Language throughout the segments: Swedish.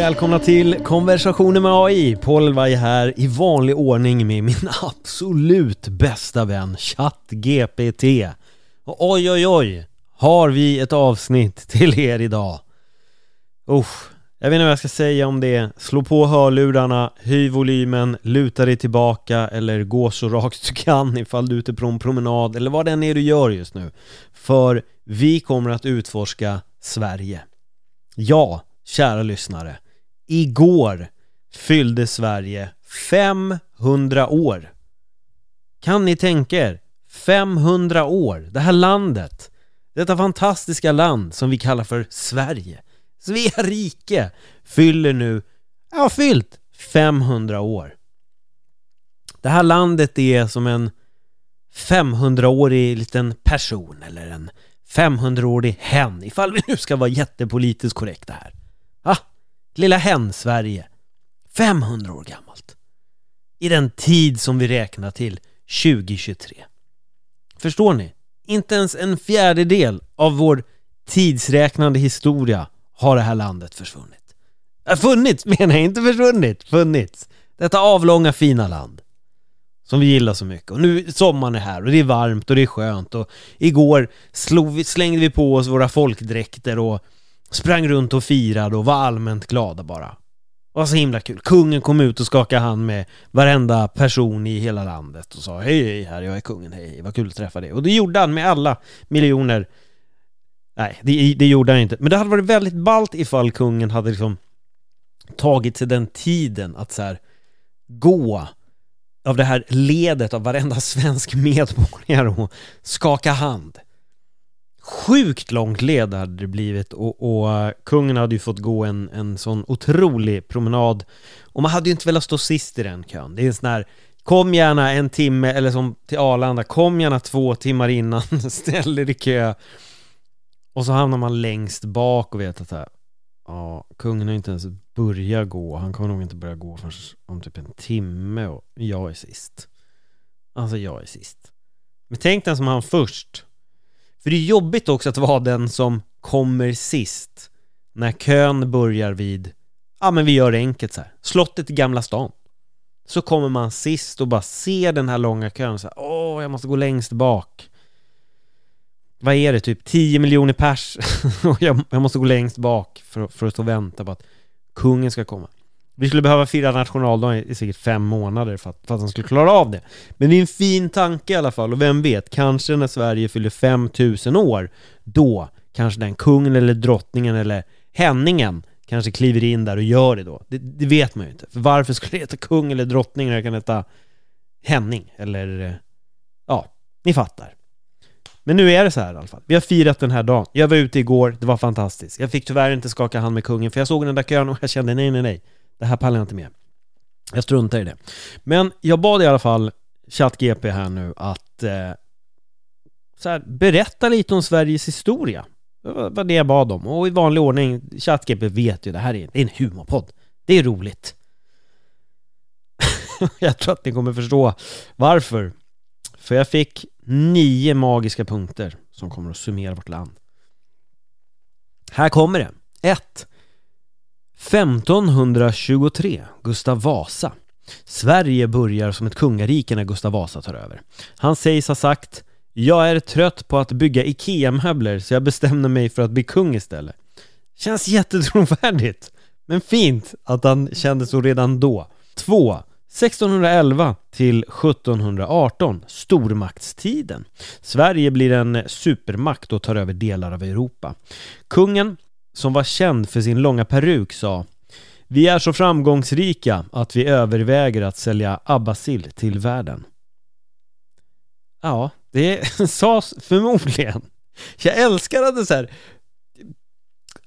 Välkomna till Konversationer med AI. Paul Elvaj här i vanlig ordning med min absolut bästa vän ChatGPT. Och oj oj oj, har vi ett avsnitt till er idag. Usch, jag vet inte vad jag ska säga om det. Slå på hörlurarna, höj volymen, luta dig tillbaka eller gå så rakt du kan ifall du är ute på en promenad eller vad det än är du gör just nu. För vi kommer att utforska Sverige. Ja, kära lyssnare. Igår fyllde Sverige 500 år. Kan ni tänka er? 500 år. Det här landet. Detta fantastiska land som vi kallar för Sverige. Svea rike fyller nu, ja fyllt 500 år. Det här landet är som en 500-årig liten person eller en 500-årig hen ifall vi nu ska vara jättepolitiskt korrekta här. Ah, lilla hen-Sverige. 500 år gammalt. I den tid som vi räknar till 2023. Förstår ni? Inte ens en fjärdedel av vår tidsräknande historia har det här landet försvunnit. Äh, funnits menar jag, inte försvunnit. Funnits. Detta avlånga fina land. Som vi gillar så mycket. Och nu sommaren är här och det är varmt och det är skönt och igår slog slängde vi på oss våra folkdräkter och sprang runt och firade och var allmänt glada bara. Det var så himla kul. Kungen kom ut och skakade hand med varenda person i hela landet och sa hej hej här, jag är kungen, hej, vad kul att träffa dig. Och det gjorde han med alla miljoner Nej, det, det gjorde han inte. Men det hade varit väldigt ballt ifall kungen hade liksom tagit sig den tiden att så här gå av det här ledet av varenda svensk medborgare och skaka hand. Sjukt långt led hade det blivit och, och eh, kungen hade ju fått gå en, en sån otrolig promenad och man hade ju inte velat stå sist i den kön. Det är en sån här Kom gärna en timme, eller som till Arlanda, kom gärna två timmar innan, ställ er i kö och så hamnar man längst bak och vet att här, ja, kungen har inte ens börjat gå. Han kommer nog inte börja gå förrän om typ en timme och jag är sist. Alltså jag är sist. Men tänk den som han först. För det är jobbigt också att vara den som kommer sist. När kön börjar vid, ja men vi gör det enkelt så här. Slottet i Gamla stan. Så kommer man sist och bara ser den här långa kön så här, åh jag måste gå längst bak vad är det, typ 10 miljoner pers och jag, jag, måste gå längst bak för, för att stå och vänta på att kungen ska komma. Vi skulle behöva fira nationaldagen i säkert fem månader för att, för att han skulle klara av det. Men det är en fin tanke i alla fall och vem vet, kanske när Sverige fyller 5000 år, då kanske den kungen eller drottningen eller henningen kanske kliver in där och gör det då. Det, det vet man ju inte. För varför skulle det heta kung eller drottning när det kan heta Henning eller eh, ja, ni fattar. Men nu är det så här i alla fall. Vi har firat den här dagen. Jag var ute igår, det var fantastiskt. Jag fick tyvärr inte skaka hand med kungen, för jag såg den där kön och jag kände nej, nej, nej. Det här pallar jag inte med. Jag struntar i det. Men jag bad i alla fall ChatGP här nu att eh, så här, berätta lite om Sveriges historia. Det var det jag bad om. Och i vanlig ordning, ChatGP vet ju, det här är en humorpodd. Det är roligt. jag tror att ni kommer förstå varför. För jag fick nio magiska punkter som kommer att summera vårt land. Här kommer det. 1. 1523, Gustav Vasa. Sverige börjar som ett kungarike när Gustav Vasa tar över. Han sägs ha sagt Jag är trött på att bygga IKEA-möbler så jag bestämde mig för att bli kung istället. Känns jättetrovärdigt. Men fint att han kände så redan då. 2. 1611 till 1718, stormaktstiden. Sverige blir en supermakt och tar över delar av Europa. Kungen, som var känd för sin långa peruk, sa Vi är så framgångsrika att vi överväger att sälja Abbasil till världen. Ja, det sades förmodligen. Jag älskar att det så här,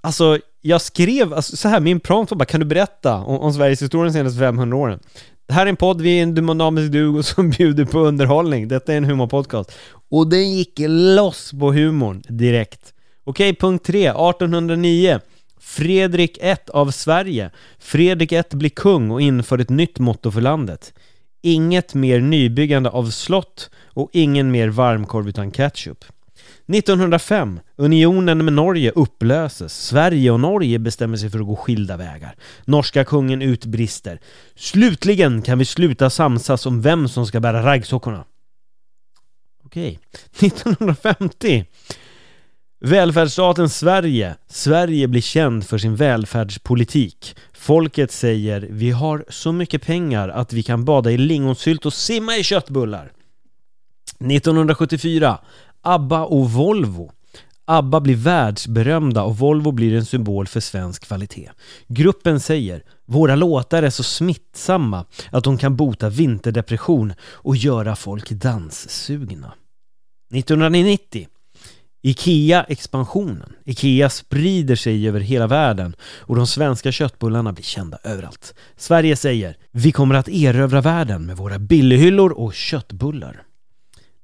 Alltså, jag skrev alltså, så här, min prompt var bara Kan du berätta om, om Sveriges historia de senaste 500 åren? Det här är en podd, vi är en dynamisk duo som bjuder på underhållning. Detta är en humorpodcast. Och den gick loss på humorn direkt. Okej, punkt 3, 1809. Fredrik 1 av Sverige. Fredrik 1 blir kung och inför ett nytt motto för landet. Inget mer nybyggande av slott och ingen mer varmkorv utan ketchup. 1905. Unionen med Norge upplöses. Sverige och Norge bestämmer sig för att gå skilda vägar. Norska kungen utbrister. Slutligen kan vi sluta samsas om vem som ska bära raggsockorna. Okej. 1950. Välfärdsstaten Sverige. Sverige blir känd för sin välfärdspolitik. Folket säger vi har så mycket pengar att vi kan bada i lingonsylt och simma i köttbullar. 1974. ABBA och Volvo. ABBA blir världsberömda och Volvo blir en symbol för svensk kvalitet. Gruppen säger Våra låtar är så smittsamma att de kan bota vinterdepression och göra folk danssugna. 1990 IKEA-expansionen. IKEA sprider sig över hela världen och de svenska köttbullarna blir kända överallt. Sverige säger Vi kommer att erövra världen med våra billighyllor och köttbullar.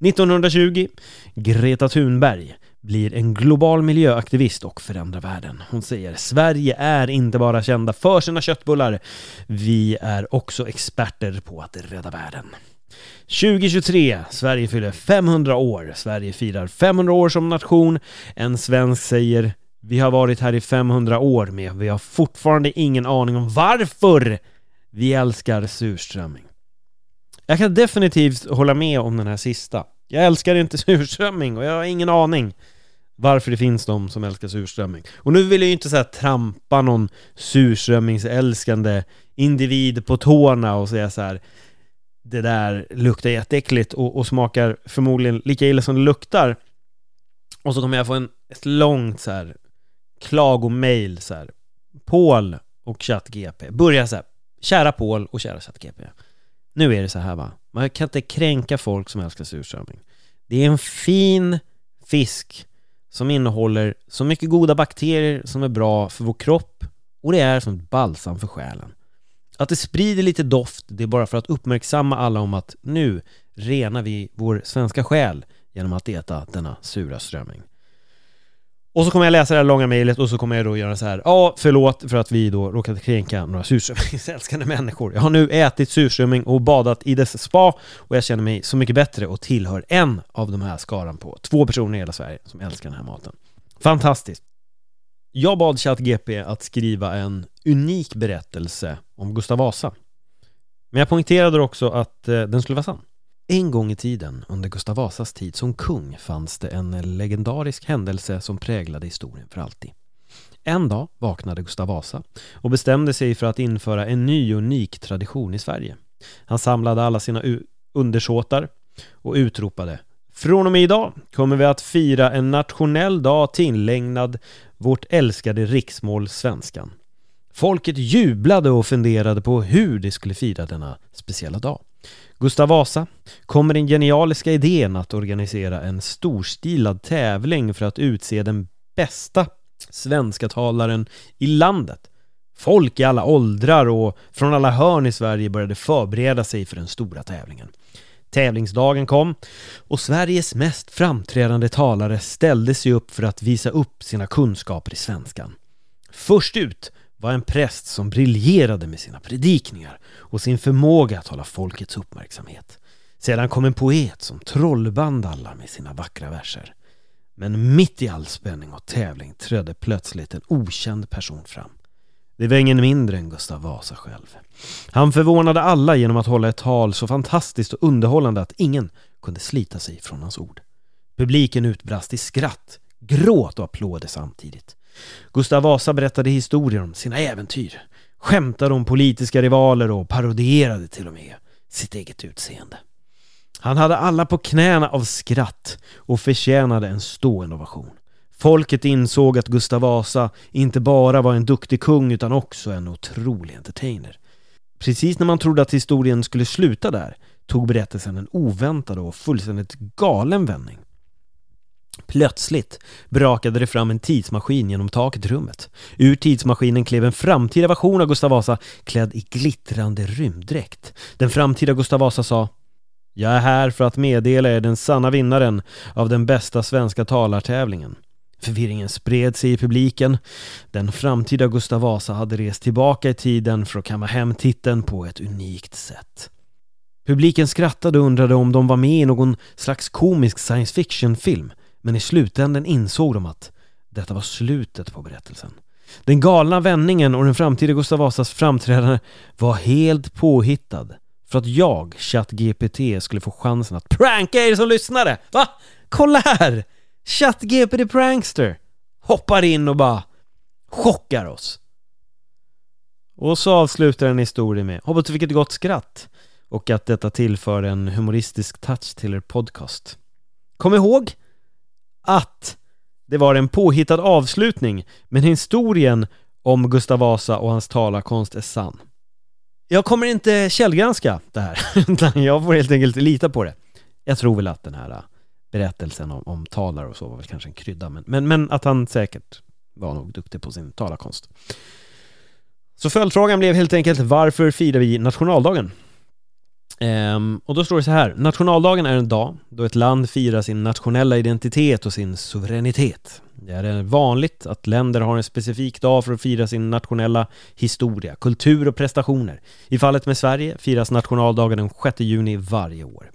1920 Greta Thunberg blir en global miljöaktivist och förändrar världen. Hon säger Sverige är inte bara kända för sina köttbullar, vi är också experter på att rädda världen. 2023, Sverige fyller 500 år. Sverige firar 500 år som nation. En svensk säger Vi har varit här i 500 år med vi har fortfarande ingen aning om varför vi älskar surströmming. Jag kan definitivt hålla med om den här sista. Jag älskar inte surströmming och jag har ingen aning varför det finns de som älskar surströmming. Och nu vill jag ju inte säga trampa någon surströmmingsälskande individ på tårna och säga så här det där luktar jätteäckligt och, och smakar förmodligen lika illa som det luktar. Och så kommer jag få en, ett långt så här klagomail så här. Paul och ChatGP. Börja så här. Kära Paul och kära ChatGP. Nu är det så här va. Man kan inte kränka folk som älskar surströmming. Det är en fin fisk som innehåller så mycket goda bakterier som är bra för vår kropp och det är som ett balsam för själen. Att det sprider lite doft, det är bara för att uppmärksamma alla om att nu renar vi vår svenska själ genom att äta denna sura strömming. Och så kommer jag läsa det här långa mejlet och så kommer jag då göra så här Ja, förlåt för att vi då råkade kränka några surströmmingsälskande människor. Jag har nu ätit surströmming och badat i dess spa och jag känner mig så mycket bättre och tillhör en av de här skaran på två personer i hela Sverige som älskar den här maten. Fantastiskt! Jag bad ChatGP att skriva en unik berättelse om Gustav Vasa. Men jag poängterade också att eh, den skulle vara sann. En gång i tiden, under Gustav Vasas tid som kung, fanns det en legendarisk händelse som präglade historien för alltid. En dag vaknade Gustav Vasa och bestämde sig för att införa en ny unik tradition i Sverige. Han samlade alla sina undersåtar och utropade Från och med idag kommer vi att fira en nationell dag tillägnad vårt älskade riksmål svenskan. Folket jublade och funderade på hur de skulle fira denna speciella dag. Gustav Vasa kom med den genialiska idén att organisera en storstilad tävling för att utse den bästa svenska talaren i landet. Folk i alla åldrar och från alla hörn i Sverige började förbereda sig för den stora tävlingen. Tävlingsdagen kom och Sveriges mest framträdande talare ställde sig upp för att visa upp sina kunskaper i svenskan. Först ut var en präst som briljerade med sina predikningar och sin förmåga att hålla folkets uppmärksamhet. Sedan kom en poet som trollband alla med sina vackra verser. Men mitt i all spänning och tävling trädde plötsligt en okänd person fram. Det var ingen mindre än Gustav Vasa själv. Han förvånade alla genom att hålla ett tal så fantastiskt och underhållande att ingen kunde slita sig från hans ord. Publiken utbrast i skratt, gråt och applåder samtidigt. Gustav Vasa berättade historier om sina äventyr, skämtade om politiska rivaler och parodierade till och med sitt eget utseende. Han hade alla på knäna av skratt och förtjänade en stående ovation. Folket insåg att Gustav Vasa inte bara var en duktig kung utan också en otrolig entertainer. Precis när man trodde att historien skulle sluta där tog berättelsen en oväntad och fullständigt galen vändning. Plötsligt brakade det fram en tidsmaskin genom taket i rummet. Ur tidsmaskinen klev en framtida version av Gustav Vasa klädd i glittrande rymddräkt. Den framtida Gustav Vasa sa Jag är här för att meddela er den sanna vinnaren av den bästa svenska talartävlingen. Förvirringen spred sig i publiken. Den framtida Gustav Vasa hade rest tillbaka i tiden för att kamma hem titeln på ett unikt sätt. Publiken skrattade och undrade om de var med i någon slags komisk science fiction-film. Men i slutänden insåg de att detta var slutet på berättelsen. Den galna vändningen och den framtida Gustav Vasas framträdande var helt påhittad för att jag, ChatGPT, skulle få chansen att pranka er som lyssnade. Va? Kolla här! ChatGPT Prankster hoppar in och bara chockar oss. Och så avslutar den historien med Hoppas du fick ett gott skratt och att detta tillför en humoristisk touch till er podcast. Kom ihåg att det var en påhittad avslutning, men historien om Gustav Vasa och hans talarkonst är sann. Jag kommer inte källgranska det här, utan jag får helt enkelt lita på det. Jag tror väl att den här berättelsen om, om talare och så var väl kanske en krydda, men, men, men att han säkert var nog duktig på sin talarkonst. Så följdfrågan blev helt enkelt varför firar vi nationaldagen? Ehm, och då står det så här, nationaldagen är en dag då ett land firar sin nationella identitet och sin suveränitet. Det är vanligt att länder har en specifik dag för att fira sin nationella historia, kultur och prestationer. I fallet med Sverige firas nationaldagen den 6 juni varje år.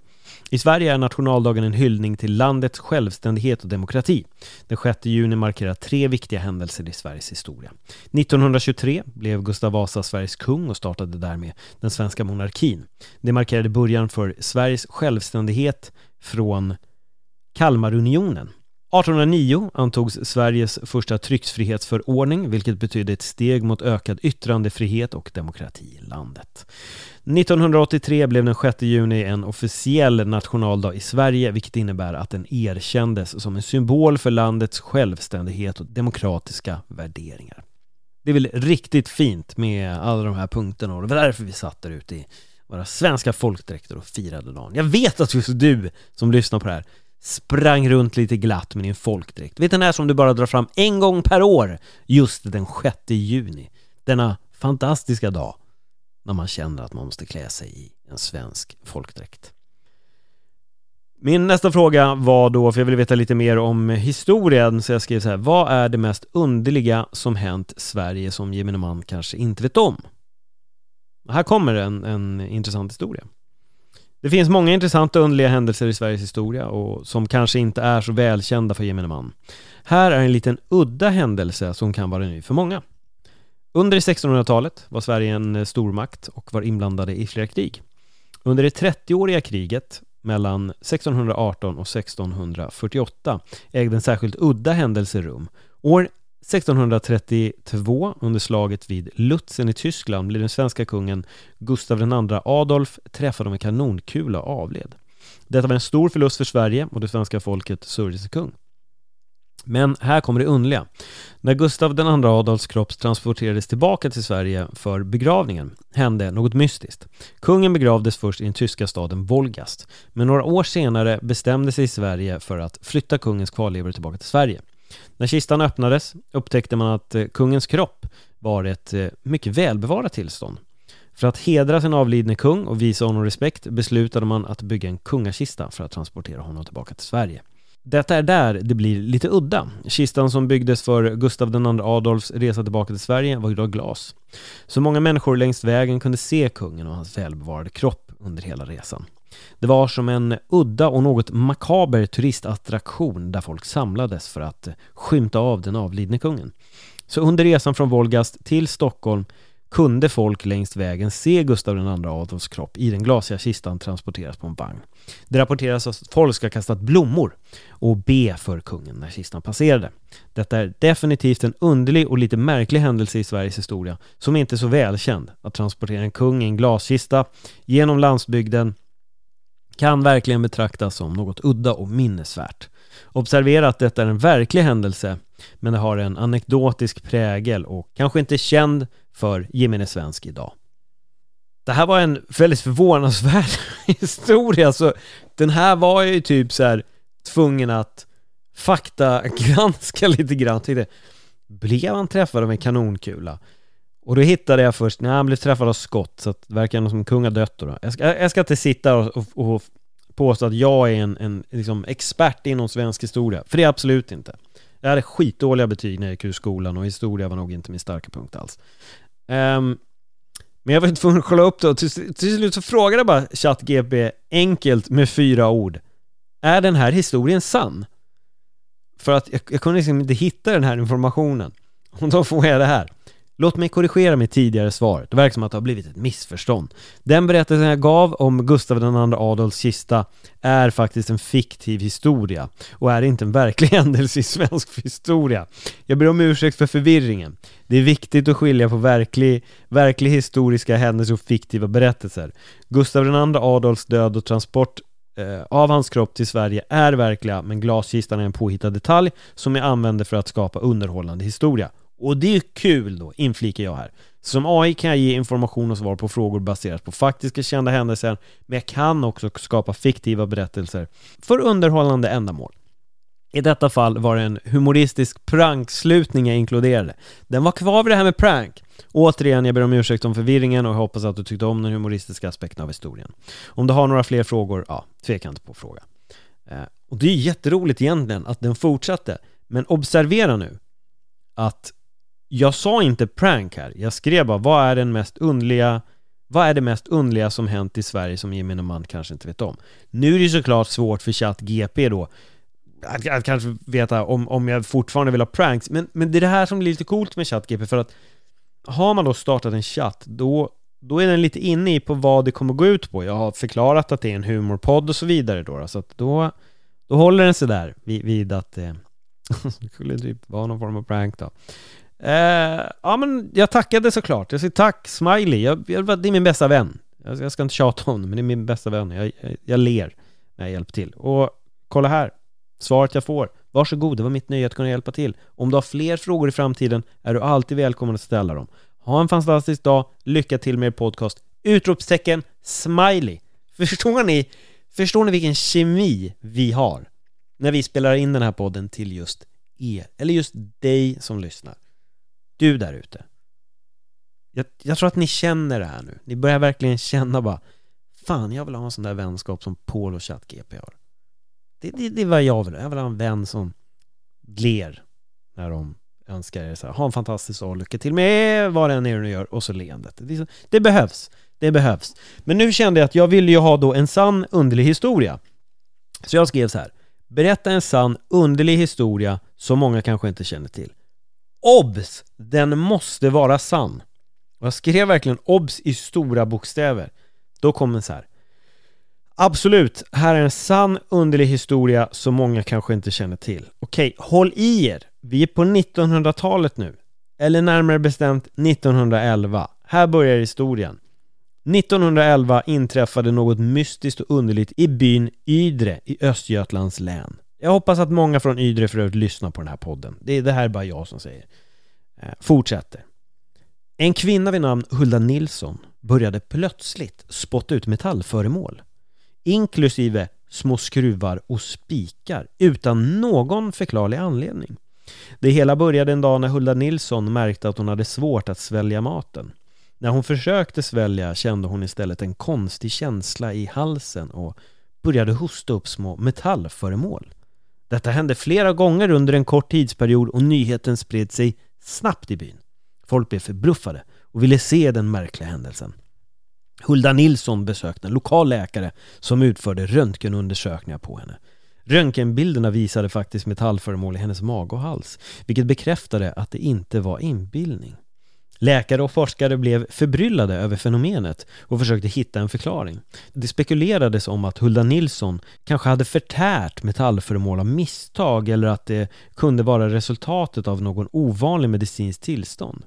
I Sverige är nationaldagen en hyllning till landets självständighet och demokrati. Den 6 juni markerar tre viktiga händelser i Sveriges historia. 1923 blev Gustav Vasa Sveriges kung och startade därmed den svenska monarkin. Det markerade början för Sveriges självständighet från Kalmarunionen. 1809 antogs Sveriges första tryckfrihetsförordning, vilket betydde ett steg mot ökad yttrandefrihet och demokrati i landet. 1983 blev den 6 juni en officiell nationaldag i Sverige, vilket innebär att den erkändes som en symbol för landets självständighet och demokratiska värderingar. Det är väl riktigt fint med alla de här punkterna och det var därför vi satt där ute i våra svenska folkdräkter och firade dagen. Jag vet att just du som lyssnar på det här sprang runt lite glatt med din folkdräkt. Vet du den här som du bara drar fram en gång per år, just den 6 juni. Denna fantastiska dag när man känner att man måste klä sig i en svensk folkdräkt. Min nästa fråga var då, för jag vill veta lite mer om historien, så jag skrev så här, vad är det mest underliga som hänt Sverige som gemene man kanske inte vet om? Här kommer en, en intressant historia. Det finns många intressanta och underliga händelser i Sveriges historia och som kanske inte är så välkända för gemene man. Här är en liten udda händelse som kan vara ny för många. Under 1600-talet var Sverige en eh, stormakt och var inblandade i flera krig. Under det 30-åriga kriget mellan 1618 och 1648 ägde en särskilt udda händelse rum. År 1632, under slaget vid Lutzen i Tyskland, blev den svenska kungen Gustav II Adolf träffad av en kanonkula och avled. Detta var en stor förlust för Sverige och det svenska folket sörjde sig kung. Men här kommer det underliga. När Gustav II Adolfs kropp transporterades tillbaka till Sverige för begravningen hände något mystiskt. Kungen begravdes först i den tyska staden Wolgast, men några år senare bestämde sig Sverige för att flytta kungens kvarlevor tillbaka till Sverige. När kistan öppnades upptäckte man att eh, kungens kropp var ett eh, mycket välbevarat tillstånd. För att hedra sin avlidne kung och visa honom respekt beslutade man att bygga en kungakista för att transportera honom tillbaka till Sverige. Detta är där det blir lite udda. Kistan som byggdes för Gustav II Adolfs resa tillbaka till Sverige var av glas. Så många människor längs vägen kunde se kungen och hans välbevarade kropp under hela resan. Det var som en udda och något makaber turistattraktion där folk samlades för att skymta av den avlidne kungen. Så under resan från Volgast till Stockholm kunde folk längs vägen se Gustav II Adolfs kropp i den glasiga kistan transporteras på en vagn. Det rapporteras att folk ska ha kastat blommor och be för kungen när kistan passerade. Detta är definitivt en underlig och lite märklig händelse i Sveriges historia som inte är så välkänd. Att transportera en kung i en glaskista genom landsbygden kan verkligen betraktas som något udda och minnesvärt. Observera att detta är en verklig händelse, men det har en anekdotisk prägel och kanske inte är känd för gemene svensk idag. Det här var en väldigt förvånansvärd historia, så den här var jag ju typ så här tvungen att faktagranska lite grann. Tänkte, blev han träffad av en kanonkula? Och då hittade jag först, när han blev träffad av skott, så att det verkar som kung har dött då. Jag ska, jag ska inte sitta och, och, och påstå att jag är en, en liksom expert inom svensk historia, för det är absolut inte. Jag hade skitdåliga betyg när jag gick ur skolan och historia var nog inte min starka punkt alls. Um, men jag var tvungen att kolla upp det och till, till slut så frågade jag bara ChatGP enkelt med fyra ord. Är den här historien sann? för att jag, jag kunde liksom inte hitta den här informationen. Och då får jag det här. Låt mig korrigera mitt tidigare svar. Det verkar som att det har blivit ett missförstånd. Den berättelsen jag gav om Gustav II Adolfs kista är faktiskt en fiktiv historia och är inte en verklig händelse i svensk historia. Jag ber om ursäkt för förvirringen. Det är viktigt att skilja på verklig, verklig historiska händelser och fiktiva berättelser. Gustav II Adolfs död och transport eh, av hans kropp till Sverige är verkliga, men glaskistan är en påhittad detalj som jag använder för att skapa underhållande historia. Och det är kul då, inflikar jag här. Som AI kan jag ge information och svar på frågor baserat på faktiska kända händelser, men jag kan också skapa fiktiva berättelser för underhållande ändamål. I detta fall var det en humoristisk prankslutning jag inkluderade. Den var kvar vid det här med prank. Återigen, jag ber om ursäkt om förvirringen och jag hoppas att du tyckte om den humoristiska aspekten av historien. Om du har några fler frågor, ja, tveka inte på att fråga. Eh, och det är jätteroligt egentligen att den fortsatte, men observera nu att jag sa inte prank här, jag skrev bara vad är den mest underliga vad är det mest underliga som hänt i Sverige som gemene man kanske inte vet om? Nu är det såklart svårt för ChatGP då att, att kanske veta om, om jag fortfarande vill ha pranks, men, men det är det här som blir lite coolt med ChatGP för att har man då startat en chatt, då, då är den lite inne i på vad det kommer gå ut på. Jag har förklarat att det är en humorpodd och så vidare då, så att då, då håller den sig där vid, vid att eh, det skulle typ vara någon form av prank då. Eh, ja men jag tackade såklart. Jag säger tack, smiley. Jag, jag, det är min bästa vän. Jag, jag ska inte tjata om det, men det är min bästa vän. Jag, jag, jag ler när jag hjälper till. Och kolla här. Svaret jag får. Varsågod, det var mitt nöje att kunna hjälpa till. Om du har fler frågor i framtiden är du alltid välkommen att ställa dem. Ha en fantastisk dag. Lycka till med er podcast. Utropstecken smiley. Förstår ni? Förstår ni vilken kemi vi har? När vi spelar in den här podden till just er, eller just dig som lyssnar. Du där ute. Jag, jag, tror att ni känner det här nu. Ni börjar verkligen känna bara Fan, jag vill ha en sån där vänskap som Paul och ChatGP har. Det, det, det är vad jag vill Jag vill ha en vän som ler när de önskar er så här, ha en fantastisk dag, lycka till med vad det än är du gör och så leendet. Det, det behövs. Det behövs. Men nu kände jag att jag ville ju ha då en sann underlig historia. Så jag skrev så här. Berätta en sann underlig historia som många kanske inte känner till. OBS! Den måste vara sann. Och jag skrev verkligen OBS i stora bokstäver. Då kom den så här. Absolut, här är en sann underlig historia som många kanske inte känner till. Okej, håll i er. Vi är på 1900-talet nu. Eller närmare bestämt 1911. Här börjar historien. 1911 inträffade något mystiskt och underligt i byn Ydre i Östergötlands län. Jag hoppas att många från Ydre för övrigt lyssnar på den här podden. Det, det här är bara jag som säger. Eh, fortsätter. En kvinna vid namn Hulda Nilsson började plötsligt spotta ut metallföremål. Inklusive små skruvar och spikar utan någon förklarlig anledning. Det hela började en dag när Hulda Nilsson märkte att hon hade svårt att svälja maten. När hon försökte svälja kände hon istället en konstig känsla i halsen och började hosta upp små metallföremål. Detta hände flera gånger under en kort tidsperiod och nyheten spred sig snabbt i byn. Folk blev förbluffade och ville se den märkliga händelsen. Hulda Nilsson besökte en lokal läkare som utförde röntgenundersökningar på henne. Röntgenbilderna visade faktiskt metallföremål i hennes mage och hals, vilket bekräftade att det inte var inbildning. Läkare och forskare blev förbryllade över fenomenet och försökte hitta en förklaring. Det spekulerades om att Hulda Nilsson kanske hade förtärt metallföremål av misstag eller att det kunde vara resultatet av någon ovanlig medicinsk tillstånd.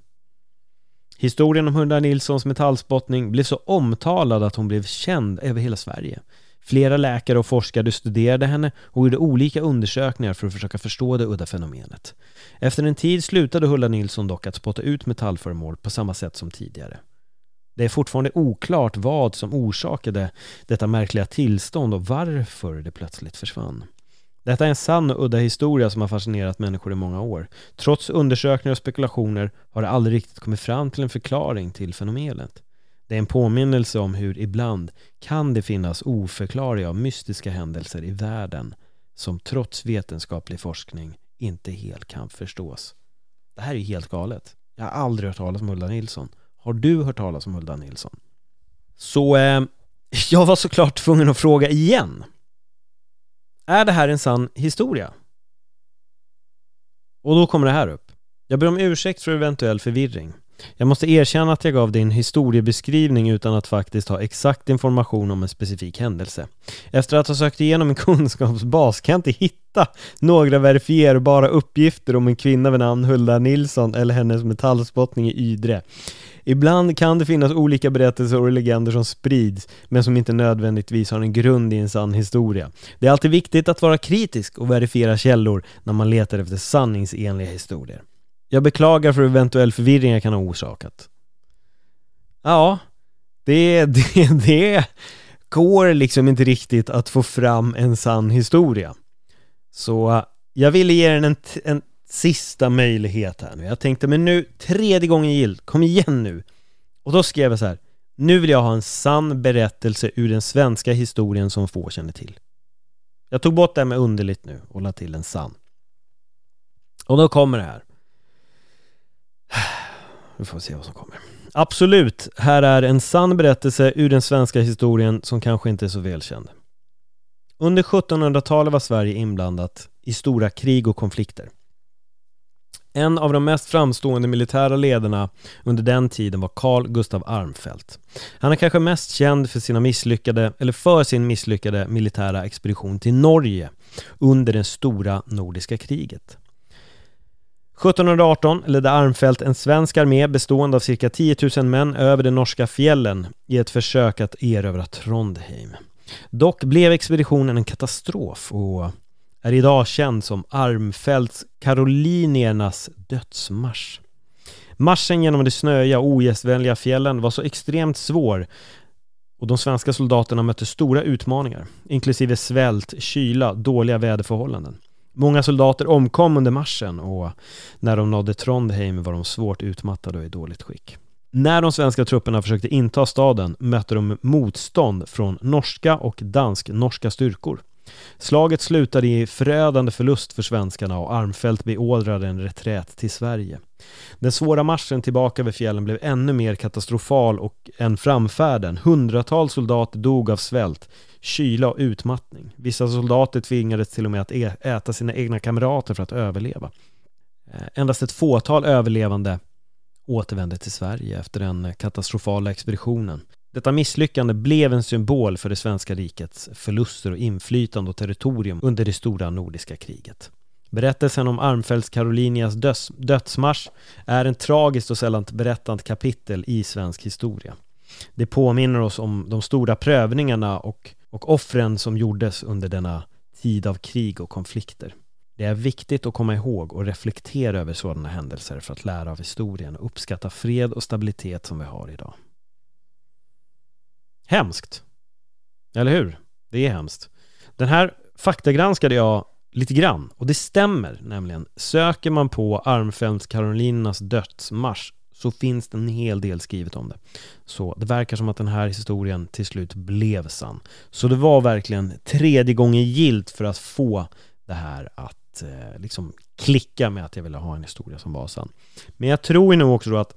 Historien om Hulda Nilssons metallspottning blev så omtalad att hon blev känd över hela Sverige. Flera läkare och forskare studerade henne och gjorde olika undersökningar för att försöka förstå det udda fenomenet. Efter en tid slutade Hulda Nilsson dock att spotta ut metallföremål på samma sätt som tidigare. Det är fortfarande oklart vad som orsakade detta märkliga tillstånd och varför det plötsligt försvann. Detta är en sann och udda historia som har fascinerat människor i många år. Trots undersökningar och spekulationer har det aldrig riktigt kommit fram till en förklaring till fenomenet. Det är en påminnelse om hur ibland kan det finnas oförklarliga och mystiska händelser i världen som trots vetenskaplig forskning inte helt kan förstås. Det här är ju helt galet. Jag har aldrig hört talas om Hulda Nilsson. Har du hört talas om Hulda Nilsson? Så eh, jag var såklart tvungen att fråga igen. Är det här en sann historia? Och då kommer det här upp. Jag ber om ursäkt för eventuell förvirring. Jag måste erkänna att jag gav din historiebeskrivning utan att faktiskt ha exakt information om en specifik händelse. Efter att ha sökt igenom min kunskapsbas kan jag inte hitta några verifierbara uppgifter om en kvinna vid namn Hulda Nilsson eller hennes metallspottning i Ydre. Ibland kan det finnas olika berättelser och legender som sprids, men som inte nödvändigtvis har en grund i en sann historia. Det är alltid viktigt att vara kritisk och verifiera källor när man letar efter sanningsenliga historier. Jag beklagar för eventuell förvirring jag kan ha orsakat. Ja, det, det, det går liksom inte riktigt att få fram en sann historia. Så jag ville ge den en, en sista möjlighet här nu. Jag tänkte, men nu, tredje gången gilt, kom igen nu. Och då skrev jag så här, nu vill jag ha en sann berättelse ur den svenska historien som få känner till. Jag tog bort det här med underligt nu och la till en sann. Och då kommer det här. Vi får se vad som kommer. Absolut, här är en sann berättelse ur den svenska historien som kanske inte är så välkänd. Under 1700-talet var Sverige inblandat i stora krig och konflikter. En av de mest framstående militära ledarna under den tiden var Carl Gustav Armfelt. Han är kanske mest känd för sina misslyckade, eller för sin misslyckade militära expedition till Norge under det stora nordiska kriget. 1718 ledde Armfelt en svensk armé bestående av cirka 10 000 män över de norska fjällen i ett försök att erövra Trondheim. Dock blev expeditionen en katastrof och är idag känd som Armfelts Karoliniernas dödsmarsch. Marschen genom de snöiga och ogästvänliga fjällen var så extremt svår och de svenska soldaterna mötte stora utmaningar, inklusive svält, kyla, dåliga väderförhållanden. Många soldater omkom under marschen och när de nådde Trondheim var de svårt utmattade och i dåligt skick. När de svenska trupperna försökte inta staden mötte de motstånd från norska och dansk-norska styrkor. Slaget slutade i förödande förlust för svenskarna och Armfelt beordrade en reträtt till Sverige. Den svåra marschen tillbaka över fjällen blev ännu mer katastrofal och än framfärden. Hundratals soldater dog av svält, kyla och utmattning. Vissa soldater tvingades till och med att äta sina egna kamrater för att överleva. Eh, endast ett fåtal överlevande återvände till Sverige efter den katastrofala expeditionen. Detta misslyckande blev en symbol för det svenska rikets förluster och inflytande och territorium under det stora nordiska kriget. Berättelsen om Armfeldts Karolinias döds, dödsmarsch är en tragiskt och sällan berättat kapitel i svensk historia. Det påminner oss om de stora prövningarna och, och offren som gjordes under denna tid av krig och konflikter. Det är viktigt att komma ihåg och reflektera över sådana händelser för att lära av historien och uppskatta fred och stabilitet som vi har idag. Hemskt. Eller hur? Det är hemskt. Den här faktagranskade jag lite grann och det stämmer nämligen. Söker man på Armfeldt Karolinas dödsmarsch så finns det en hel del skrivet om det. Så det verkar som att den här historien till slut blev sann. Så det var verkligen tredje gången gilt för att få det här att eh, liksom klicka med att jag ville ha en historia som var sann. Men jag tror ju nog också då att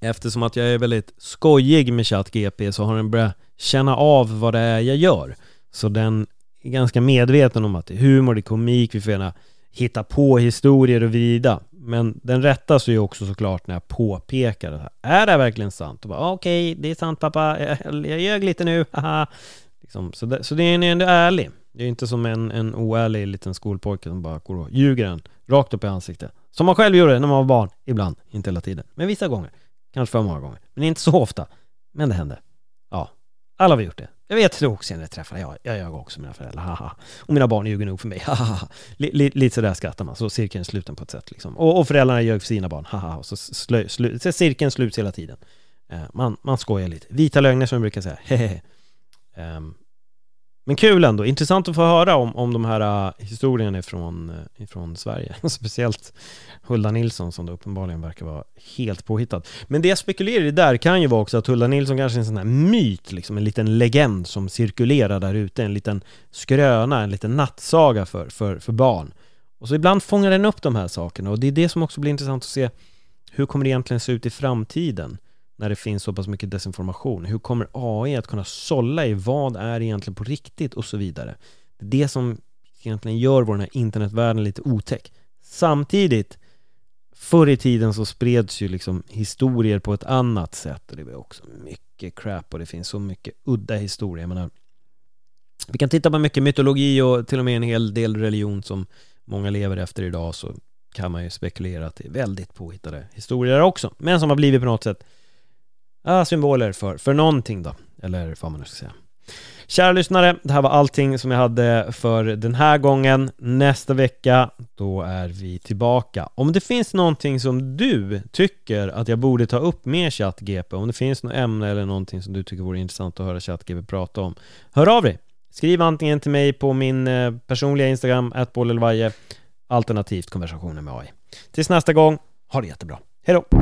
Eftersom att jag är väldigt skojig med ChatGP så har den börjat känna av vad det är jag gör. Så den är ganska medveten om att det är humor, det är komik, vi får gärna hitta på historier och vrida. Men den rättas ju också såklart när jag påpekar det här. Är det här verkligen sant? Ah, okej, okay, det är sant pappa, jag, jag ljög lite nu, haha. Liksom, så, det, så det är ändå ärlig. Det är inte som en, en oärlig liten skolpojke som bara går och ljuger en rakt upp i ansiktet. Som man själv gjorde när man var barn, ibland, inte hela tiden, men vissa gånger. Kanske för många gånger. Men inte så ofta. Men det hände. Ja. Alla har vi gjort det. Jag vet det också jag träffar jag, jag gör också mina föräldrar, haha. Och mina barn ljuger nog för mig, haha. Lite sådär skrattar man, så cirkeln är sluten på ett sätt liksom. Och, och föräldrarna ljög för sina barn, haha. Och så, slö, slu, så cirkeln sluts hela tiden. Eh, man, man skojar lite. Vita lögner som jag brukar säga, hehehe. Um, men kul ändå, intressant att få höra om, om de här uh, historierna ifrån, uh, ifrån Sverige. Speciellt Hulda Nilsson som då uppenbarligen verkar vara helt påhittad. Men det jag spekulerar i där kan ju vara också att Hulda Nilsson kanske är en sån här myt, liksom en liten legend som cirkulerar där ute, en liten skröna, en liten nattsaga för, för, för barn. Och så ibland fångar den upp de här sakerna och det är det som också blir intressant att se hur kommer det egentligen se ut i framtiden? När det finns så pass mycket desinformation? Hur kommer AI att kunna sålla i vad är egentligen på riktigt och så vidare? Det är det som egentligen gör vår den här internetvärlden lite otäck. samtidigt Förr i tiden så spreds ju liksom historier på ett annat sätt och det var också mycket crap och det finns så mycket udda historier. Jag menar, vi kan titta på mycket mytologi och till och med en hel del religion som många lever efter idag så kan man ju spekulera att det är väldigt påhittade historier också. Men som har blivit på något sätt ja, symboler för, för någonting då. Eller vad man nu ska säga. Kära lyssnare, det här var allting som jag hade för den här gången. Nästa vecka, då är vi tillbaka. Om det finns någonting som du tycker att jag borde ta upp med ChatGP, om det finns något ämne eller någonting som du tycker vore intressant att höra ChatGP prata om, hör av dig! Skriv antingen till mig på min eh, personliga Instagram, atbollelvaje, alternativt konversationer med AI. Tills nästa gång, ha det jättebra. Hej då!